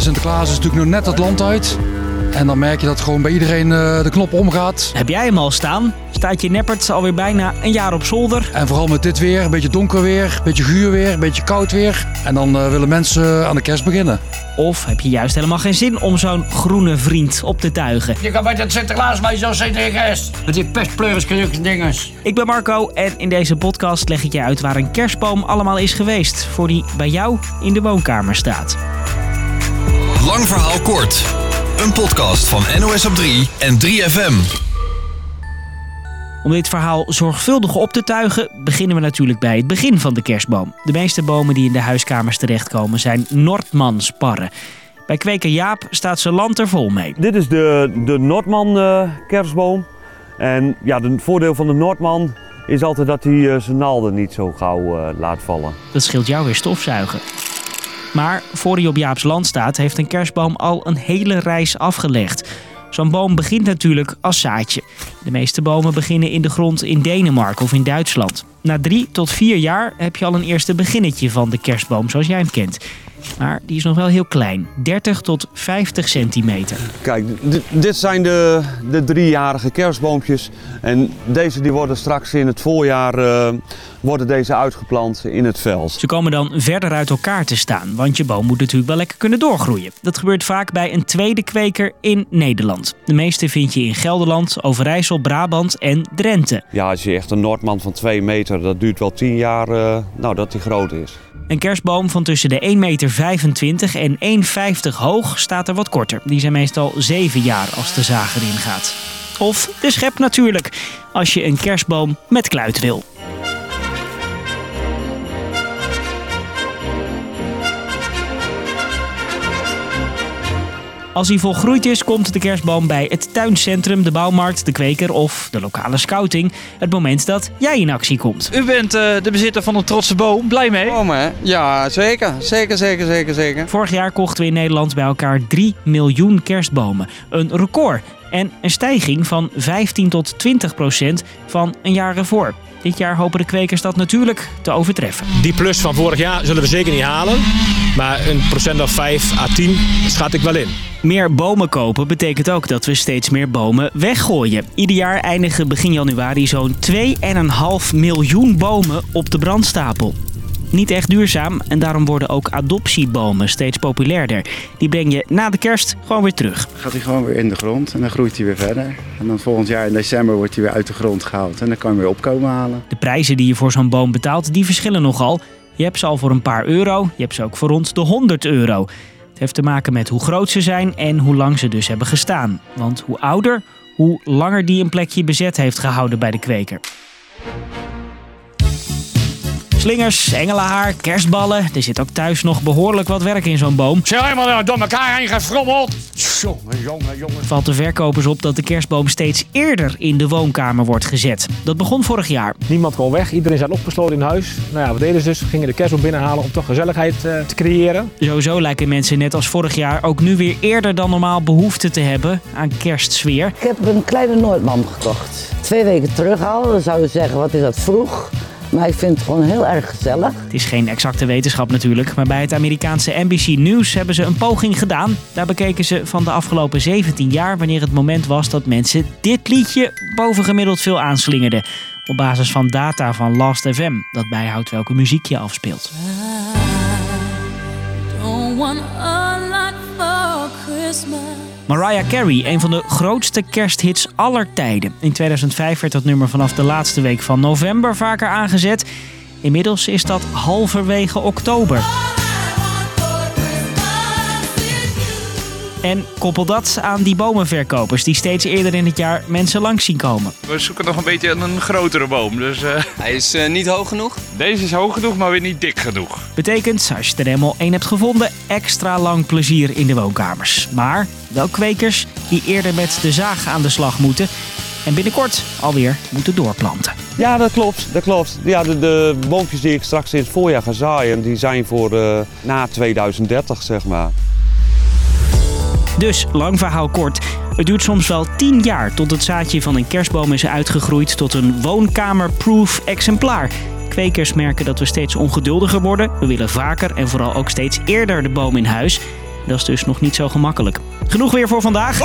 Sinterklaas is natuurlijk nog net het land uit. En dan merk je dat gewoon bij iedereen eh, de knop omgaat. Heb jij hem al staan? Staat je neppert alweer bijna een jaar op zolder? En vooral met dit weer, een beetje donker weer, een beetje guur weer, een beetje koud weer. En dan eh, willen mensen aan de kerst beginnen. Of heb je juist helemaal geen zin om zo'n groene vriend op te tuigen? Je kan bij dat Sinterklaas bij zo'n Sinterklaas. Met die pestpleuris dinges. Ik ben Marco en in deze podcast leg ik je uit waar een kerstboom allemaal is geweest... voor die bij jou in de woonkamer staat. Lang verhaal kort. Een podcast van NOS op 3 en 3FM. Om dit verhaal zorgvuldig op te tuigen, beginnen we natuurlijk bij het begin van de kerstboom. De meeste bomen die in de huiskamers terechtkomen zijn Noordmansparren. Bij kweker Jaap staat zijn land er vol mee. Dit is de, de Noordman eh, kerstboom. En ja, het voordeel van de Noordman is altijd dat hij eh, zijn naalden niet zo gauw eh, laat vallen. Dat scheelt jou weer stofzuigen. Maar voor hij op Jaaps land staat, heeft een kerstboom al een hele reis afgelegd. Zo'n boom begint natuurlijk als zaadje. De meeste bomen beginnen in de grond in Denemarken of in Duitsland. Na drie tot vier jaar heb je al een eerste beginnetje van de kerstboom zoals jij hem kent. Maar die is nog wel heel klein, 30 tot 50 centimeter. Kijk, dit zijn de, de driejarige kerstboompjes. En deze die worden straks in het voorjaar uh, worden deze uitgeplant in het veld. Ze komen dan verder uit elkaar te staan, want je boom moet natuurlijk wel lekker kunnen doorgroeien. Dat gebeurt vaak bij een tweede kweker in Nederland. De meeste vind je in Gelderland, Overijssel, Brabant en Drenthe. Ja, als je echt een Noordman van 2 meter, dat duurt wel 10 jaar uh, nou, dat die groot is. Een kerstboom van tussen de 1,25 meter en 1,50 hoog staat er wat korter. Die zijn meestal 7 jaar als de zaag erin gaat. Of de schep natuurlijk, als je een kerstboom met kluit wil. Als hij volgroeid is, komt de kerstboom bij het tuincentrum, de bouwmarkt, de kweker of de lokale scouting. Het moment dat jij in actie komt. U bent uh, de bezitter van een trotse boom. Blij mee? Oh, hè? Ja, zeker. Zeker, zeker, zeker, zeker. Vorig jaar kochten we in Nederland bij elkaar 3 miljoen kerstbomen. Een record. En een stijging van 15 tot 20 procent van een jaar ervoor. Dit jaar hopen de kwekers dat natuurlijk te overtreffen. Die plus van vorig jaar zullen we zeker niet halen. Maar een procent of 5 à 10 schat ik wel in. Meer bomen kopen betekent ook dat we steeds meer bomen weggooien. Ieder jaar eindigen begin januari zo'n 2,5 miljoen bomen op de brandstapel. Niet echt duurzaam en daarom worden ook adoptiebomen steeds populairder. Die breng je na de kerst gewoon weer terug. Gaat hij gewoon weer in de grond en dan groeit hij weer verder. En dan volgend jaar in december wordt hij weer uit de grond gehaald en dan kan je weer opkomen halen. De prijzen die je voor zo'n boom betaalt, die verschillen nogal. Je hebt ze al voor een paar euro, je hebt ze ook voor rond de 100 euro. Het heeft te maken met hoe groot ze zijn en hoe lang ze dus hebben gestaan. Want hoe ouder, hoe langer die een plekje bezet heeft gehouden bij de kweker. Slingers, engelenhaar, kerstballen. Er zit ook thuis nog behoorlijk wat werk in zo'n boom. Zeg helemaal nou door elkaar heen gefrommeld. Jongen, jongen, jongen. Valt de verkopers op dat de kerstboom steeds eerder in de woonkamer wordt gezet. Dat begon vorig jaar. Niemand kon weg, iedereen zat opgesloten in huis. Nou ja, wat deden ze dus? Gingen de kerstboom binnenhalen om toch gezelligheid uh, te creëren. Sowieso lijken mensen net als vorig jaar ook nu weer eerder dan normaal behoefte te hebben aan kerstsfeer. Ik heb een kleine Noordman gekocht. Twee weken terug al, dan zou je zeggen wat is dat vroeg. Maar ik vind het gewoon heel erg gezellig. Het is geen exacte wetenschap natuurlijk, maar bij het Amerikaanse NBC News hebben ze een poging gedaan. Daar bekeken ze van de afgelopen 17 jaar wanneer het moment was dat mensen dit liedje bovengemiddeld veel aanslingerden. Op basis van data van Last FM, dat bijhoudt welke muziek je afspeelt. Mariah Carey, een van de grootste kersthits aller tijden. In 2005 werd dat nummer vanaf de laatste week van november vaker aangezet. Inmiddels is dat halverwege oktober. En koppel dat aan die bomenverkopers die steeds eerder in het jaar mensen langs zien komen. We zoeken nog een beetje een grotere boom. Dus, uh... Hij is uh, niet hoog genoeg? Deze is hoog genoeg, maar weer niet dik genoeg. Betekent, als je er helemaal één hebt gevonden, extra lang plezier in de woonkamers. Maar wel kwekers die eerder met de zaag aan de slag moeten. En binnenkort alweer moeten doorplanten. Ja, dat klopt. Dat klopt. Ja, de, de boompjes die ik straks in het voorjaar ga zaaien, die zijn voor uh, na 2030, zeg maar. Dus, lang verhaal kort. Het duurt soms wel 10 jaar tot het zaadje van een kerstboom is uitgegroeid tot een woonkamerproof exemplaar. Kwekers merken dat we steeds ongeduldiger worden. We willen vaker en vooral ook steeds eerder de boom in huis. Dat is dus nog niet zo gemakkelijk. Genoeg weer voor vandaag.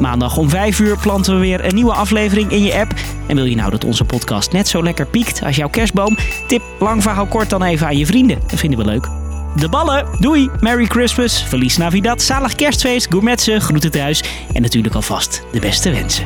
Maandag om 5 uur planten we weer een nieuwe aflevering in je app. En wil je nou dat onze podcast net zo lekker piekt als jouw kerstboom? Tip lang verhaal kort dan even aan je vrienden. Dat vinden we leuk. De ballen. Doei. Merry Christmas. Verlies Navidad. Zalig kerstfeest. Gourmetsen. Groeten thuis. En natuurlijk alvast de beste wensen.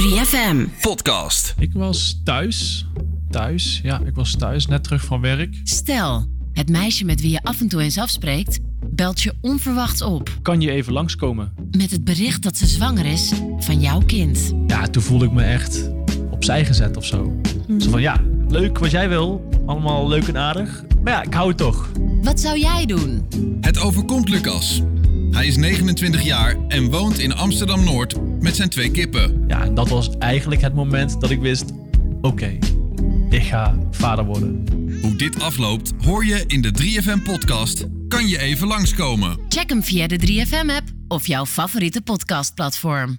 3FM Podcast. Ik was thuis. Thuis, ja, ik was thuis, net terug van werk. Stel, het meisje met wie je af en toe eens afspreekt, belt je onverwachts op. Kan je even langskomen? Met het bericht dat ze zwanger is van jouw kind. Ja, toen voelde ik me echt opzij gezet of zo. Zo van, ja, leuk wat jij wil. Allemaal leuk en aardig. Maar ja, ik hou het toch. Wat zou jij doen? Het overkomt Lucas. Hij is 29 jaar en woont in Amsterdam-Noord met zijn twee kippen. Ja, en dat was eigenlijk het moment dat ik wist, oké, ik ga vader worden. Hoe dit afloopt hoor je in de 3FM-podcast Kan je even langskomen? Check hem via de 3FM-app of jouw favoriete podcastplatform.